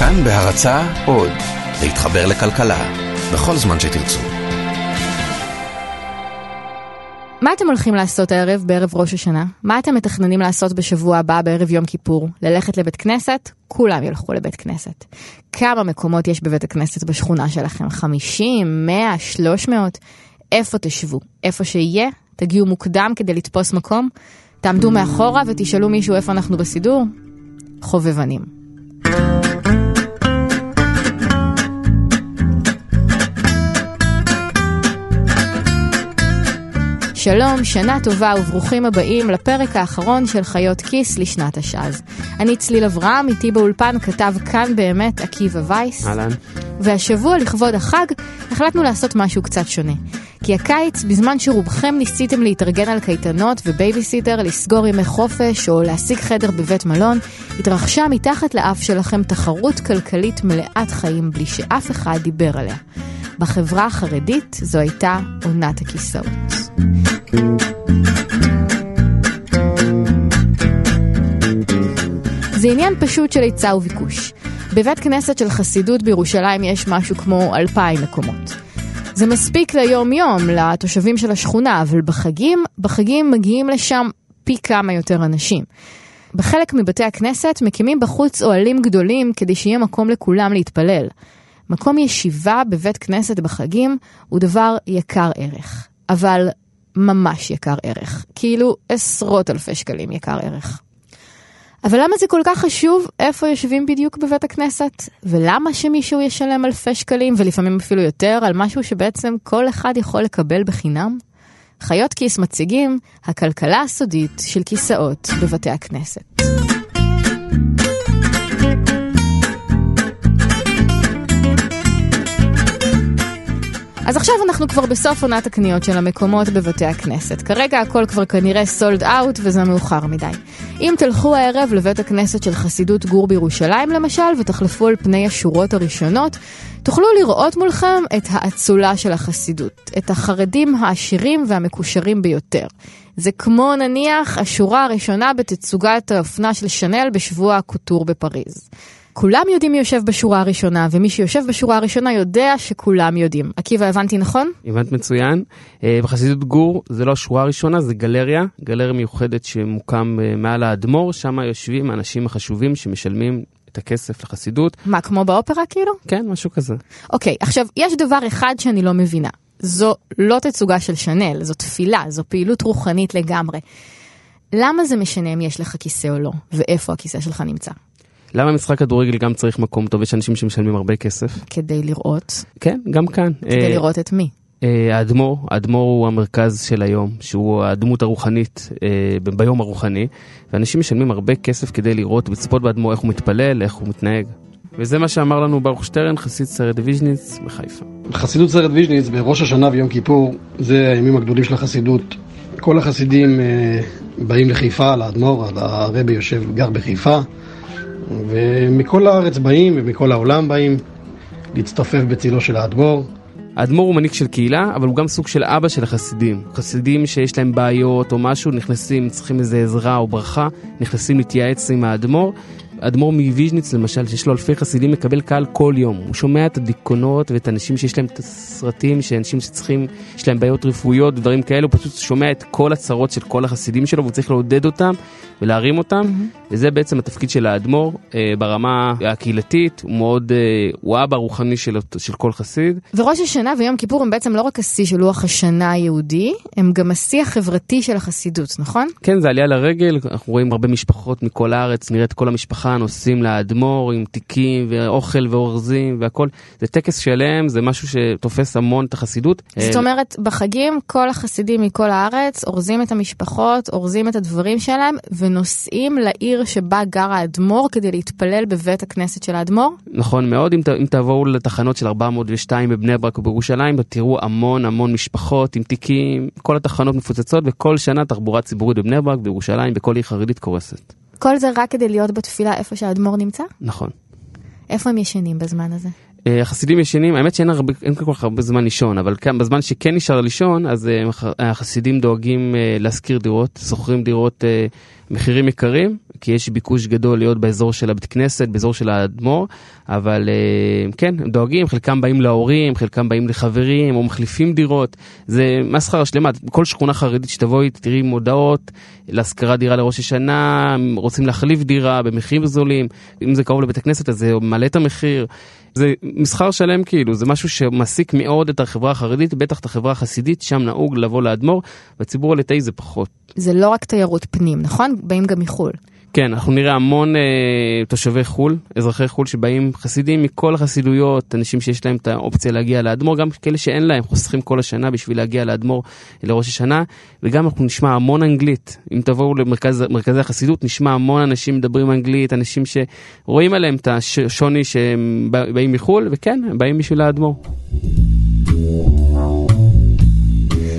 כאן בהרצה עוד, להתחבר לכלכלה, בכל זמן שתרצו. מה אתם הולכים לעשות הערב בערב ראש השנה? מה אתם מתכננים לעשות בשבוע הבא בערב יום כיפור? ללכת לבית כנסת? כולם ילכו לבית כנסת. כמה מקומות יש בבית הכנסת בשכונה שלכם? 50, 100, 300? איפה תשבו? איפה שיהיה? תגיעו מוקדם כדי לתפוס מקום? תעמדו מאחורה ותשאלו מישהו איפה אנחנו בסידור? חובבנים. שלום, שנה טובה וברוכים הבאים לפרק האחרון של חיות כיס לשנת התשע"ז. אני צליל אברהם, איתי באולפן כתב כאן באמת עקיבא וייס. אהלן. והשבוע לכבוד החג החלטנו לעשות משהו קצת שונה. כל הקיץ, בזמן שרובכם ניסיתם להתארגן על קייטנות ובייביסיטר, לסגור ימי חופש או להשיג חדר בבית מלון, התרחשה מתחת לאף שלכם תחרות כלכלית מלאת חיים בלי שאף אחד דיבר עליה. בחברה החרדית זו הייתה עונת הכיסאות. זה עניין פשוט של היצע וביקוש. בבית כנסת של חסידות בירושלים יש משהו כמו אלפיים מקומות. זה מספיק ליום-יום, לתושבים של השכונה, אבל בחגים, בחגים מגיעים לשם פי כמה יותר אנשים. בחלק מבתי הכנסת מקימים בחוץ אוהלים גדולים כדי שיהיה מקום לכולם להתפלל. מקום ישיבה בבית כנסת בחגים הוא דבר יקר ערך, אבל ממש יקר ערך, כאילו עשרות אלפי שקלים יקר ערך. אבל למה זה כל כך חשוב איפה יושבים בדיוק בבית הכנסת? ולמה שמישהו ישלם אלפי שקלים, ולפעמים אפילו יותר, על משהו שבעצם כל אחד יכול לקבל בחינם? חיות כיס מציגים הכלכלה הסודית של כיסאות בבתי הכנסת. אז עכשיו אנחנו כבר בסוף עונת הקניות של המקומות בבתי הכנסת. כרגע הכל כבר כנראה סולד אאוט וזה מאוחר מדי. אם תלכו הערב לבית הכנסת של חסידות גור בירושלים למשל, ותחלפו על פני השורות הראשונות, תוכלו לראות מולכם את האצולה של החסידות, את החרדים העשירים והמקושרים ביותר. זה כמו נניח השורה הראשונה בתצוגת האופנה של שנל בשבוע הקוטור בפריז. כולם יודעים מי יושב בשורה הראשונה, ומי שיושב בשורה הראשונה יודע שכולם יודעים. עקיבא, הבנתי נכון? הבנת מצוין. אה, בחסידות גור זה לא השורה הראשונה, זה גלריה, גלריה מיוחדת שמוקם אה, מעל האדמו"ר, שם יושבים האנשים החשובים שמשלמים את הכסף לחסידות. מה, כמו באופרה כאילו? כן, משהו כזה. אוקיי, עכשיו, יש דבר אחד שאני לא מבינה. זו לא תצוגה של שנל, זו תפילה, זו פעילות רוחנית לגמרי. למה זה משנה אם יש לך כיסא או לא, ואיפה הכיסא שלך נמצא? למה משחק כדורגל גם צריך מקום טוב? יש אנשים שמשלמים הרבה כסף. כדי לראות. כן, גם כאן. כדי אה, לראות את מי? אה, האדמו"ר, האדמו"ר הוא המרכז של היום, שהוא הדמות הרוחנית אה, ביום הרוחני, ואנשים משלמים הרבה כסף כדי לראות, לצפות באדמו"ר איך הוא מתפלל, איך הוא מתנהג. וזה מה שאמר לנו ברוך שטרן, חסיד סערט ויז'ניץ בחיפה. חסידות סערט ויז'ניץ בראש השנה ויום כיפור, זה הימים הגדולים של החסידות. כל החסידים אה, באים לחיפה, לאדמו"ר, הרבי יושב, גר בחיפה. ומכל הארץ באים ומכל העולם באים להצטופף בצילו של האדמו"ר. האדמו"ר הוא מנהיג של קהילה, אבל הוא גם סוג של אבא של החסידים. חסידים שיש להם בעיות או משהו, נכנסים, צריכים איזה עזרה או ברכה, נכנסים להתייעץ עם האדמו"ר, אדמו"ר מוויז'ניץ למשל, שיש לו אלפי חסידים, מקבל קהל כל יום. הוא שומע את הדיכאונות ואת האנשים שיש להם את הסרטים, שאנשים שצריכים, יש להם בעיות רפואיות ודברים כאלו, הוא פשוט שומע את כל הצרות של כל החסידים שלו והוא צריך לעודד אותם ולהרים אותם, mm-hmm. וזה בעצם התפקיד של האדמו"ר אה, ברמה הקהילתית, הוא מאוד, אה, הוא אבא רוחני של, של כל חסיד. וראש השנה ויום כיפור הם בעצם לא רק השיא של לוח השנה היהודי, הם גם השיא החברתי של החסידות, נכון? כן, זה עלייה לרגל, אנחנו רואים הרבה משפחות מכל הארץ, נראה את כל המשפחה השולחן עושים לאדמו"ר עם תיקים ואוכל ואורזים והכל. זה טקס שלם, זה משהו שתופס המון את החסידות. זאת אה, אומרת, בחגים כל החסידים מכל הארץ אורזים את המשפחות, אורזים את הדברים שלהם ונוסעים לעיר שבה גר האדמו"ר כדי להתפלל בבית הכנסת של האדמו"ר? נכון מאוד, אם, ת, אם תבואו לתחנות של 402 בבני ברק ובירושלים, תראו המון המון משפחות עם תיקים, כל התחנות מפוצצות וכל שנה תחבורה ציבורית בבני ברק, בירושלים, בכל עיר חרדית קורסת. כל זה רק כדי להיות בתפילה איפה שהאדמו"ר נמצא? נכון. איפה הם ישנים בזמן הזה? אה, החסידים ישנים, האמת שאין הרבה, אין כל כך הרבה זמן לישון, אבל כאן בזמן שכן נשאר לישון, אז אה, החסידים דואגים אה, להשכיר דירות, שוכרים דירות מחירים יקרים, כי יש ביקוש גדול להיות באזור של הבית כנסת, באזור של האדמו"ר, אבל אה, כן, הם דואגים, חלקם באים להורים, חלקם באים לחברים, או מחליפים דירות, זה מסחרה שלמה, כל שכונה חרדית שתבואי, תראי מודעות להשכרת דירה לראש השנה, רוצים להחליף דירה במחירים זולים, אם זה קרוב לבית הכנסת אז זה מעלה את המחיר. זה מסחר שלם כאילו, זה משהו שמעסיק מאוד את החברה החרדית, בטח את החברה החסידית, שם נהוג לבוא לאדמו"ר, בציבור הליטאי זה פחות. זה לא רק תיירות פנים, נכון? באים גם מחו"ל. כן, אנחנו נראה המון אה, תושבי חו"ל, אזרחי חו"ל שבאים חסידים מכל החסידויות, אנשים שיש להם את האופציה להגיע לאדמו"ר, גם כאלה שאין להם, חוסכים כל השנה בשביל להגיע לאדמו"ר לראש השנה, וגם אנחנו נשמע המון אנגלית. אם תבואו למרכזי החסידות, נשמע המון אנשים מדברים אנגלית, אנשים שרואים עליהם את השוני שהם באים מחו"ל, וכן, הם באים בשביל האדמו"ר.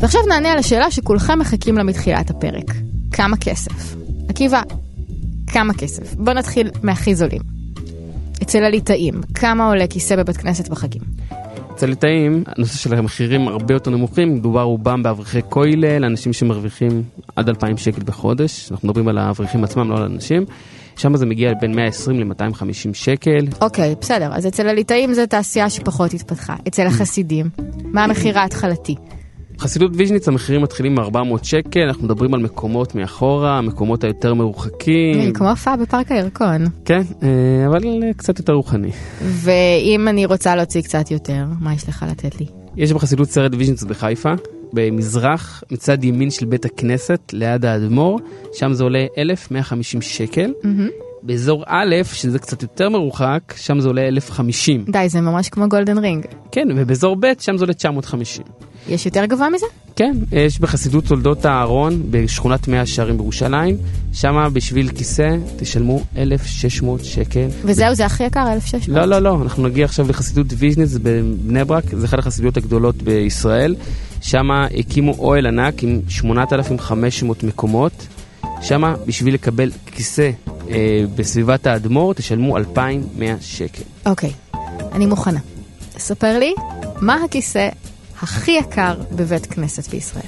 ועכשיו נענה על השאלה שכולכם מחכים לה מתחילת הפרק. כמה כסף? עקיבא, כמה כסף? בוא נתחיל מהכי זולים. אצל הליטאים, כמה עולה כיסא בבית כנסת בחגים? אצל ליטאים, הנושא של המחירים הרבה יותר נמוכים, מדובר רובם באברכי כולל, אנשים שמרוויחים עד 2,000 שקל בחודש, אנחנו מדברים על האברכים עצמם, לא על אנשים. שם זה מגיע בין 120 ל-250 שקל. אוקיי, בסדר, אז אצל הליטאים זו תעשייה שפחות התפתחה. אצל החסידים, מה המחיר ההתחלתי? חסידות ויז'ניץ המחירים מתחילים מ-400 שקל, אנחנו מדברים על מקומות מאחורה, המקומות היותר מרוחקים. כמו הופעה בפארק הירקון. כן, אה, אבל קצת יותר רוחני. ואם אני רוצה להוציא קצת יותר, מה יש לך לתת לי? יש בחסידות סרט ויז'ניץ בחיפה, במזרח, מצד ימין של בית הכנסת, ליד האדמו"ר, שם זה עולה 1,150 שקל. באזור א', שזה קצת יותר מרוחק, שם זה עולה 1,050. די, זה ממש כמו golden ring. כן, ובאזור ב', שם זה עולה 950. יש יותר גבוה מזה? כן, יש בחסידות תולדות הארון בשכונת מאה שערים בירושלים, שם בשביל כיסא תשלמו 1,600 שקל. וזהו, זה הכי יקר, 1,600? לא, לא, לא, אנחנו נגיע עכשיו לחסידות ויז'ניץ בבני ברק, זה אחת החסידויות הגדולות בישראל, שם הקימו אוהל ענק עם 8,500 מקומות, שם בשביל לקבל כיסא אה, בסביבת האדמו"ר תשלמו 2,100 שקל. אוקיי, אני מוכנה. ספר לי, מה הכיסא הכי יקר בבית כנסת בישראל?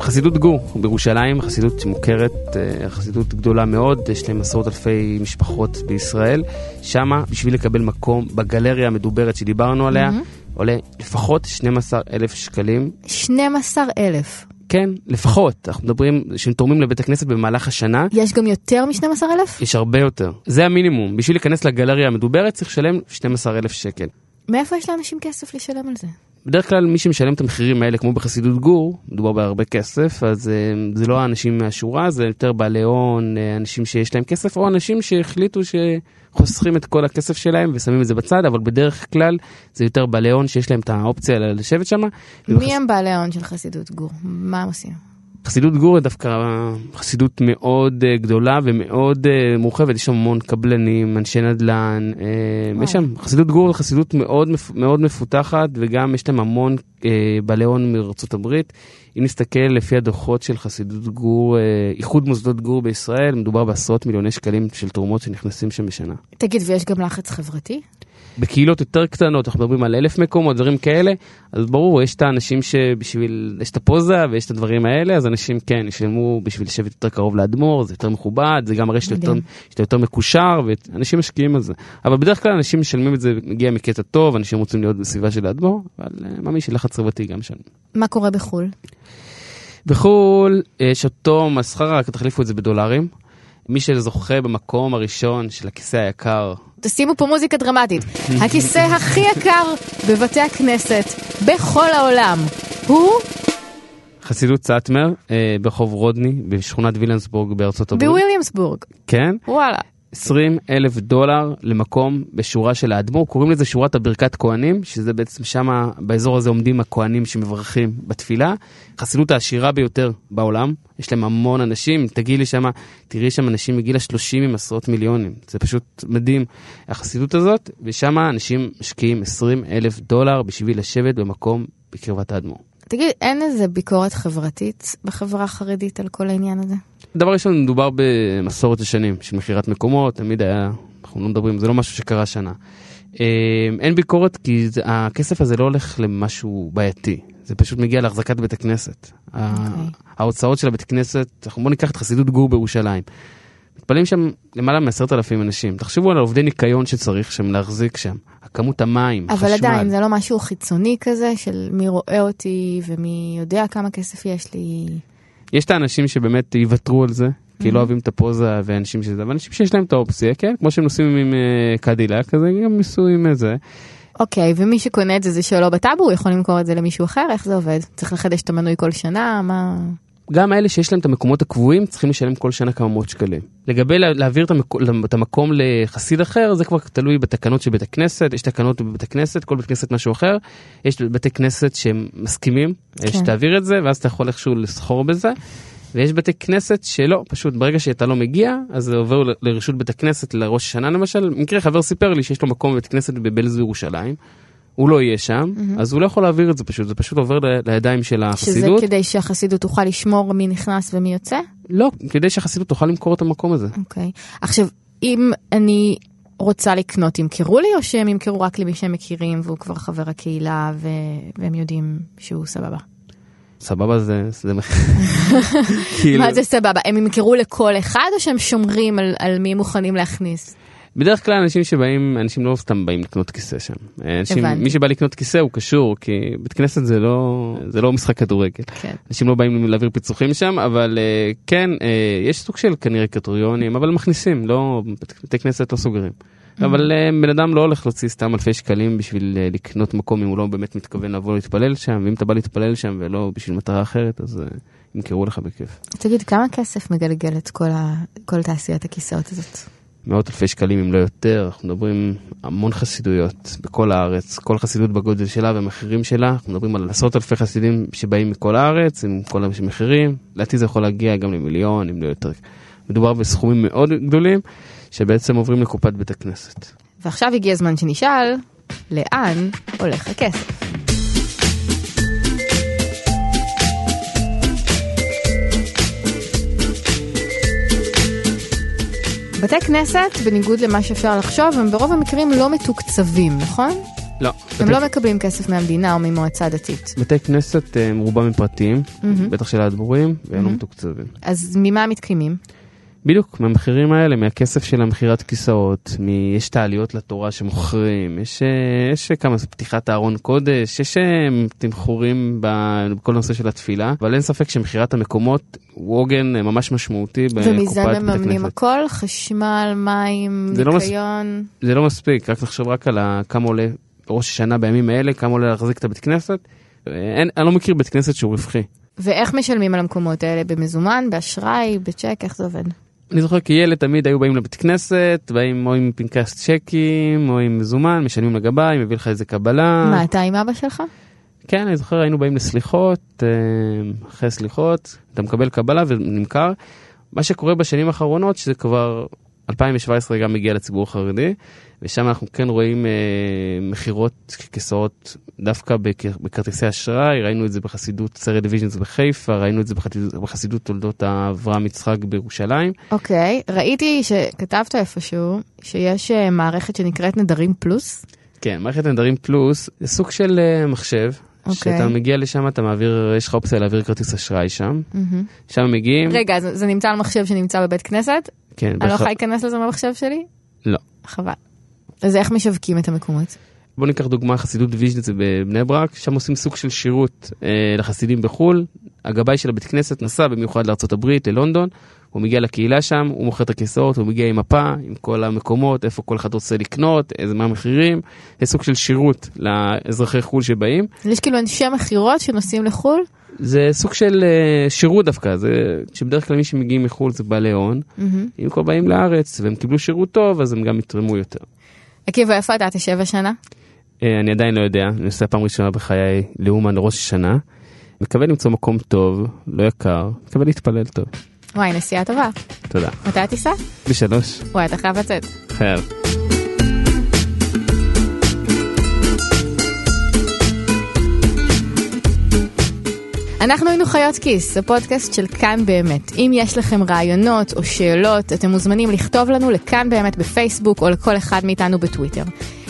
חסידות גור בירושלים, חסידות מוכרת, אה, חסידות גדולה מאוד, יש להם עשרות אלפי משפחות בישראל. שמה, בשביל לקבל מקום בגלריה המדוברת שדיברנו עליה, mm-hmm. עולה לפחות 12 אלף שקלים. 12 אלף. כן, לפחות. אנחנו מדברים שהם תורמים לבית הכנסת במהלך השנה. יש גם יותר מ-12,000? יש הרבה יותר. זה המינימום. בשביל להיכנס לגלריה המדוברת צריך לשלם 12,000 שקל. מאיפה יש לאנשים כסף לשלם על זה? בדרך כלל מי שמשלם את המחירים האלה, כמו בחסידות גור, מדובר בהרבה כסף, אז uh, זה לא האנשים מהשורה, זה יותר בעלי הון, uh, אנשים שיש להם כסף, או אנשים שהחליטו שחוסכים את כל הכסף שלהם ושמים את זה בצד, אבל בדרך כלל זה יותר בעלי הון שיש להם את האופציה לשבת שם. מי ובחס... הם בעלי ההון של חסידות גור? מה הם עושים? חסידות גור דווקא חסידות מאוד uh, גדולה ומאוד uh, מורחבת, יש שם המון קבלנים, אנשי נדל"ן, uh, יש שם חסידות גור היא חסידות מאוד, מאוד מפותחת וגם יש להם המון בעלי הון מארצות הברית. אם נסתכל לפי הדוחות של חסידות גור, איחוד מוסדות גור בישראל, מדובר בעשרות מיליוני שקלים של תרומות שנכנסים שם בשנה. תגיד, ויש גם לחץ חברתי? בקהילות יותר קטנות, אנחנו מדברים על אלף מקומות, דברים כאלה, אז ברור, יש את האנשים שבשביל, יש את הפוזה ויש את הדברים האלה, אז אנשים כן, ישלמו בשביל לשבת יותר קרוב לאדמו"ר, זה יותר מכובד, זה גם מראה שאתה יותר, שאתה יותר מקושר, ואנשים משקיעים על זה. אבל בדרך כלל אנשים משלמים את זה, מגיע מקטע טוב, אנשים רוצים להיות בסביבה של האדמו"ר, אבל אה, מאמין שלחץ חברתי גם שם. מה קורה בחו"ל? בחו"ל יש אותו מסחר, רק תחליפו את זה בדולרים. מי שזוכה במקום הראשון של הכיסא היקר. תשימו פה מוזיקה דרמטית. הכיסא הכי יקר בבתי הכנסת בכל העולם הוא... חסידות סאטמר אה, ברחוב רודני בשכונת וילנסבורג בארצות הברית. בוויליאמסבורג. כן. וואלה. 20 אלף דולר למקום בשורה של האדמו"ר, קוראים לזה שורת הברכת כהנים, שזה בעצם שם, באזור הזה עומדים הכהנים שמברכים בתפילה. חסידות העשירה ביותר בעולם, יש להם המון אנשים, תגיעי לי שם, תראי שם אנשים מגיל ה-30 עם עשרות מיליונים, זה פשוט מדהים, החסידות הזאת, ושם אנשים משקיעים 20 אלף דולר בשביל לשבת במקום בקרבת האדמו"ר. תגיד, אין איזה ביקורת חברתית בחברה החרדית על כל העניין הזה? דבר ראשון, מדובר במסורת השנים של מכירת מקומות, תמיד היה, אנחנו לא מדברים, זה לא משהו שקרה שנה. אין ביקורת כי זה, הכסף הזה לא הולך למשהו בעייתי. זה פשוט מגיע להחזקת בית הכנסת. אוקיי. ההוצאות של הבית כנסת, אנחנו- בוא ניקח את חסידות גור בירושלים. מתפללים שם למעלה מעשרת אלפים אנשים. תחשבו על העובדי ניקיון שצריך שם להחזיק שם. הכמות המים, אבל חשמל. עדיין זה לא משהו חיצוני כזה של מי רואה אותי ומי יודע כמה כסף יש לי. יש את האנשים שבאמת יוותרו על זה, כי לא אוהבים את הפוזה ואנשים שזה, אבל אנשים שיש להם את האופציה, כן? כמו שהם נוסעים עם אה, קדילק, אז גם ניסו עם זה. אוקיי, ומי שקונה את זה זה שלו בטאבו, הוא יכול למכור את זה למישהו אחר, איך זה עובד? צריך לחדש את המנוי כל שנה? מה... גם האלה שיש להם את המקומות הקבועים צריכים לשלם כל שנה כמה מאות שקלים. לגבי לה- להעביר את, המק... את המקום לחסיד אחר זה כבר תלוי בתקנות של בית הכנסת, יש תקנות בבית הכנסת, כל בית כנסת משהו אחר, יש בתי כנסת שהם מסכימים כן. שתעביר את זה ואז אתה יכול איכשהו לסחור בזה. ויש בתי כנסת שלא, פשוט ברגע שאתה לא מגיע, אז זה עובר לרשות בית הכנסת לראש השנה למשל. במקרה חבר סיפר לי שיש לו מקום בבית כנסת בבלז בירושלים, הוא לא יהיה שם, אז הוא לא יכול להעביר את זה פשוט, זה פשוט עובר ל- לידיים של שזה החסידות. כדי שהחסידות תוכל לשמור מי נכנס ומי יוצא? לא, כדי שהחסידות תוכל למכור את המקום הזה. אוקיי. עכשיו, אם אני רוצה לקנות, ימכרו לי או שהם ימכרו רק למי שהם מכירים והוא כבר חבר הקהילה ו... והם יודעים שהוא סבבה? סבבה זה, זה כאילו, מה זה סבבה? הם ימכרו לכל אחד או שהם שומרים על, על מי מוכנים להכניס? בדרך כלל אנשים שבאים, אנשים לא סתם באים לקנות כיסא שם. אנשים, הבנתי. מי שבא לקנות כיסא הוא קשור, כי בית כנסת זה לא, זה לא משחק כדורגל. כן. אנשים לא באים להעביר פיצוחים שם, אבל אה, כן, אה, יש סוג של כנראה קריטריונים, אבל מכניסים, לא, בתי כנסת לא סוגרים. אבל אה, בן אדם לא הולך להוציא סתם אלפי שקלים בשביל לקנות מקום אם הוא לא באמת מתכוון לבוא להתפלל שם, ואם אתה בא להתפלל שם ולא בשביל מטרה אחרת, אז ימכרו לך בכיף. תגיד, כמה כסף מגלגלת כל, ה... כל תעשיית הכיסאות הזאת? מאות אלפי שקלים אם לא יותר, אנחנו מדברים המון חסידויות בכל הארץ, כל חסידות בגודל שלה והמחירים שלה, אנחנו מדברים על עשרות אלפי חסידים שבאים מכל הארץ עם כל המחירים, לדעתי זה יכול להגיע גם למיליון אם לא יותר. מדובר בסכומים מאוד גדולים שבעצם עוברים לקופת בית הכנסת. ועכשיו הגיע הזמן שנשאל, לאן הולך הכסף? בתי כנסת, בניגוד למה שאפשר לחשוב, הם ברוב המקרים לא מתוקצבים, נכון? לא, הם בתי, לא מקבלים כסף מהמדינה או ממועצה דתית. בתי כנסת הם רובם הם פרטיים, מהמם. בטח של האדמו"רים, והם לא מהמם. מתוקצבים. אז ממה מתקיימים? בדיוק, מהמחירים האלה, מהכסף של המכירת כיסאות, מ... יש את העליות לתורה שמוכרים, יש, אה, יש כמה, פתיחת הארון קודש, יש אה, תמחורים בכל נושא של התפילה, אבל אין ספק שמכירת המקומות הוא עוגן אה, ממש משמעותי בקופת ומזה בית מממנים הכנסת. הכל? חשמל, מים, זה לא מס- ניקיון? זה לא מספיק, רק תחשוב רק על ה- כמה עולה ראש השנה בימים האלה, כמה עולה להחזיק את הבית כנסת. אה, אין, אני לא מכיר בית כנסת שהוא רווחי. ואיך משלמים על המקומות האלה? במזומן, באשראי, בצ'ק? איך זה עובד? אני זוכר כילד תמיד היו באים לבית כנסת, באים או עם פנקס צ'קים או עם מזומן, משלמים לגבאי, מביא לך איזה קבלה. מה, אתה עם אבא שלך? כן, אני זוכר היינו באים לסליחות, אה, אחרי סליחות, אתה מקבל קבלה ונמכר. מה שקורה בשנים האחרונות, שזה כבר 2017 גם מגיע לציבור החרדי, ושם אנחנו כן רואים אה, מכירות כיסאות דווקא בכ- בכרטיסי אשראי, ראינו את זה בחסידות סרט דיוויז'נס בחיפה, ראינו את זה בחסידות, בחסידות תולדות אברהם יצחק בירושלים. אוקיי, ראיתי שכתבת איפשהו שיש אה, מערכת שנקראת נדרים פלוס. כן, מערכת נדרים פלוס זה סוג של אה, מחשב. אוקיי. שאתה מגיע לשם אתה מעביר יש לך אופציה להעביר כרטיס אשראי שם מהמם. שם מגיעים רגע, אז זה נמצא על מחשב שנמצא בבית כנסת? כן, אני לא בהכרח- יכולה להיכנס לזה במחשב שלי? לא. חבל. אז איך משווקים את המקומות? בוא ניקח דוגמה חסידות ויז'ניץ בבני ברק, שם עושים סוג של שירות אה, לחסידים בחו"ל. הגבאי של הבית כנסת נסע במיוחד הברית, ללונדון, הוא מגיע לקהילה שם, הוא מוכר את הכיסאות, הוא מגיע עם מפה, עם כל המקומות, איפה כל אחד רוצה לקנות, איזה מה המחירים, זה סוג של שירות לאזרחי חו"ל שבאים. יש כאילו אנשי מכירות שנוסעים לחו"ל? זה סוג של אה, שירות דווקא, זה שבדרך כלל מי שמגיעים מחו"ל זה בעלי הון, מהמם. אם כבר באים לארץ והם קיבלו שירות טוב, אז הם גם יתרמו יותר. עקיבא, איפה אתה תשב השנה? אה, אני עדיין לא יודע, אני נוסע פעם ראשונה בחיי לאומן לראש השנה. מקווה למצוא מקום טוב, לא יקר, מקווה להתפלל טוב. וואי, נסיעה טובה. תודה. מתי הטיסה? בשלוש, וואי, אתה חייב לצאת. חייב. אנחנו היינו חיות כיס, הפודקאסט של כאן באמת. אם יש לכם רעיונות או שאלות, אתם מוזמנים לכתוב לנו לכאן באמת בפייסבוק או לכל אחד מאיתנו בטוויטר.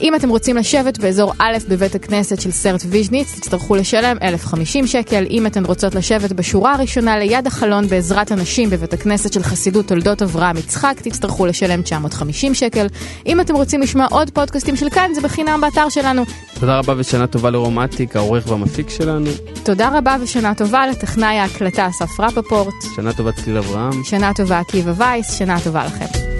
אם אתם רוצים לשבת באזור א' בבית הכנסת של סרט ויז'ניץ, תצטרכו לשלם 1,050 שקל. אם אתן רוצות לשבת בשורה הראשונה ליד החלון בעזרת הנשים בבית הכנסת של חסידות תולדות אברהם יצחק, תצטרכו לשלם 950 שקל. אם אתם רוצים לשמוע עוד פודקאסטים של כאן, זה בחינם באתר שלנו. תודה רבה ושנה טובה לרומטיק, העורך והמפיק שלנו. תודה רבה ושנה טובה לטכנאי ההקלטה אסף רפפורט. שנה טובה צליל אברהם. שנה טובה עקיבא וייס, שנה טובה לכם.